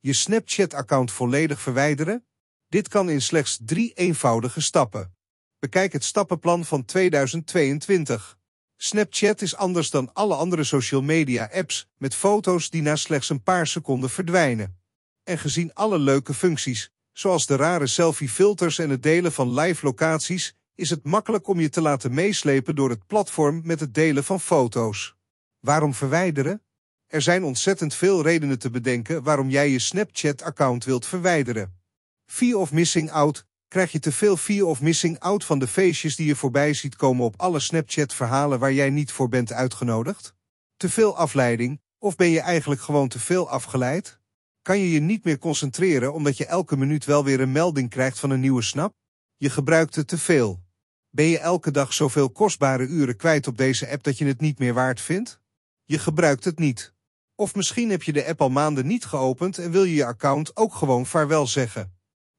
Je Snapchat-account volledig verwijderen? Dit kan in slechts drie eenvoudige stappen. Bekijk het stappenplan van 2022. Snapchat is anders dan alle andere social media apps met foto's die na slechts een paar seconden verdwijnen. En gezien alle leuke functies, zoals de rare selfie-filters en het delen van live locaties, is het makkelijk om je te laten meeslepen door het platform met het delen van foto's. Waarom verwijderen? Er zijn ontzettend veel redenen te bedenken waarom jij je Snapchat-account wilt verwijderen. Fear of missing out. Krijg je te veel fear of missing out van de feestjes die je voorbij ziet komen op alle Snapchat-verhalen waar jij niet voor bent uitgenodigd? Te veel afleiding? Of ben je eigenlijk gewoon te veel afgeleid? Kan je je niet meer concentreren omdat je elke minuut wel weer een melding krijgt van een nieuwe snap? Je gebruikt het te veel. Ben je elke dag zoveel kostbare uren kwijt op deze app dat je het niet meer waard vindt? Je gebruikt het niet. Of misschien heb je de app al maanden niet geopend en wil je je account ook gewoon vaarwel zeggen.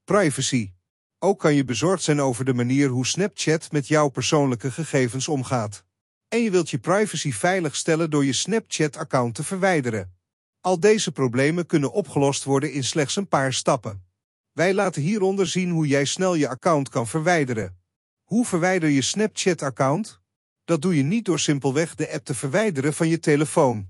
Privacy. Ook kan je bezorgd zijn over de manier hoe Snapchat met jouw persoonlijke gegevens omgaat. En je wilt je privacy veilig stellen door je Snapchat-account te verwijderen. Al deze problemen kunnen opgelost worden in slechts een paar stappen. Wij laten hieronder zien hoe jij snel je account kan verwijderen. Hoe verwijder je Snapchat-account? Dat doe je niet door simpelweg de app te verwijderen van je telefoon.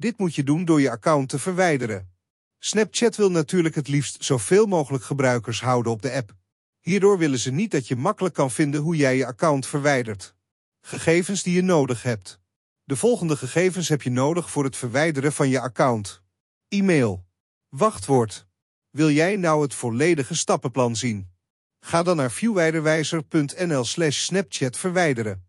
Dit moet je doen door je account te verwijderen. Snapchat wil natuurlijk het liefst zoveel mogelijk gebruikers houden op de app. Hierdoor willen ze niet dat je makkelijk kan vinden hoe jij je account verwijdert. Gegevens die je nodig hebt. De volgende gegevens heb je nodig voor het verwijderen van je account. E-mail. Wachtwoord. Wil jij nou het volledige stappenplan zien? Ga dan naar viewwijderwijzer.nl slash snapchat verwijderen.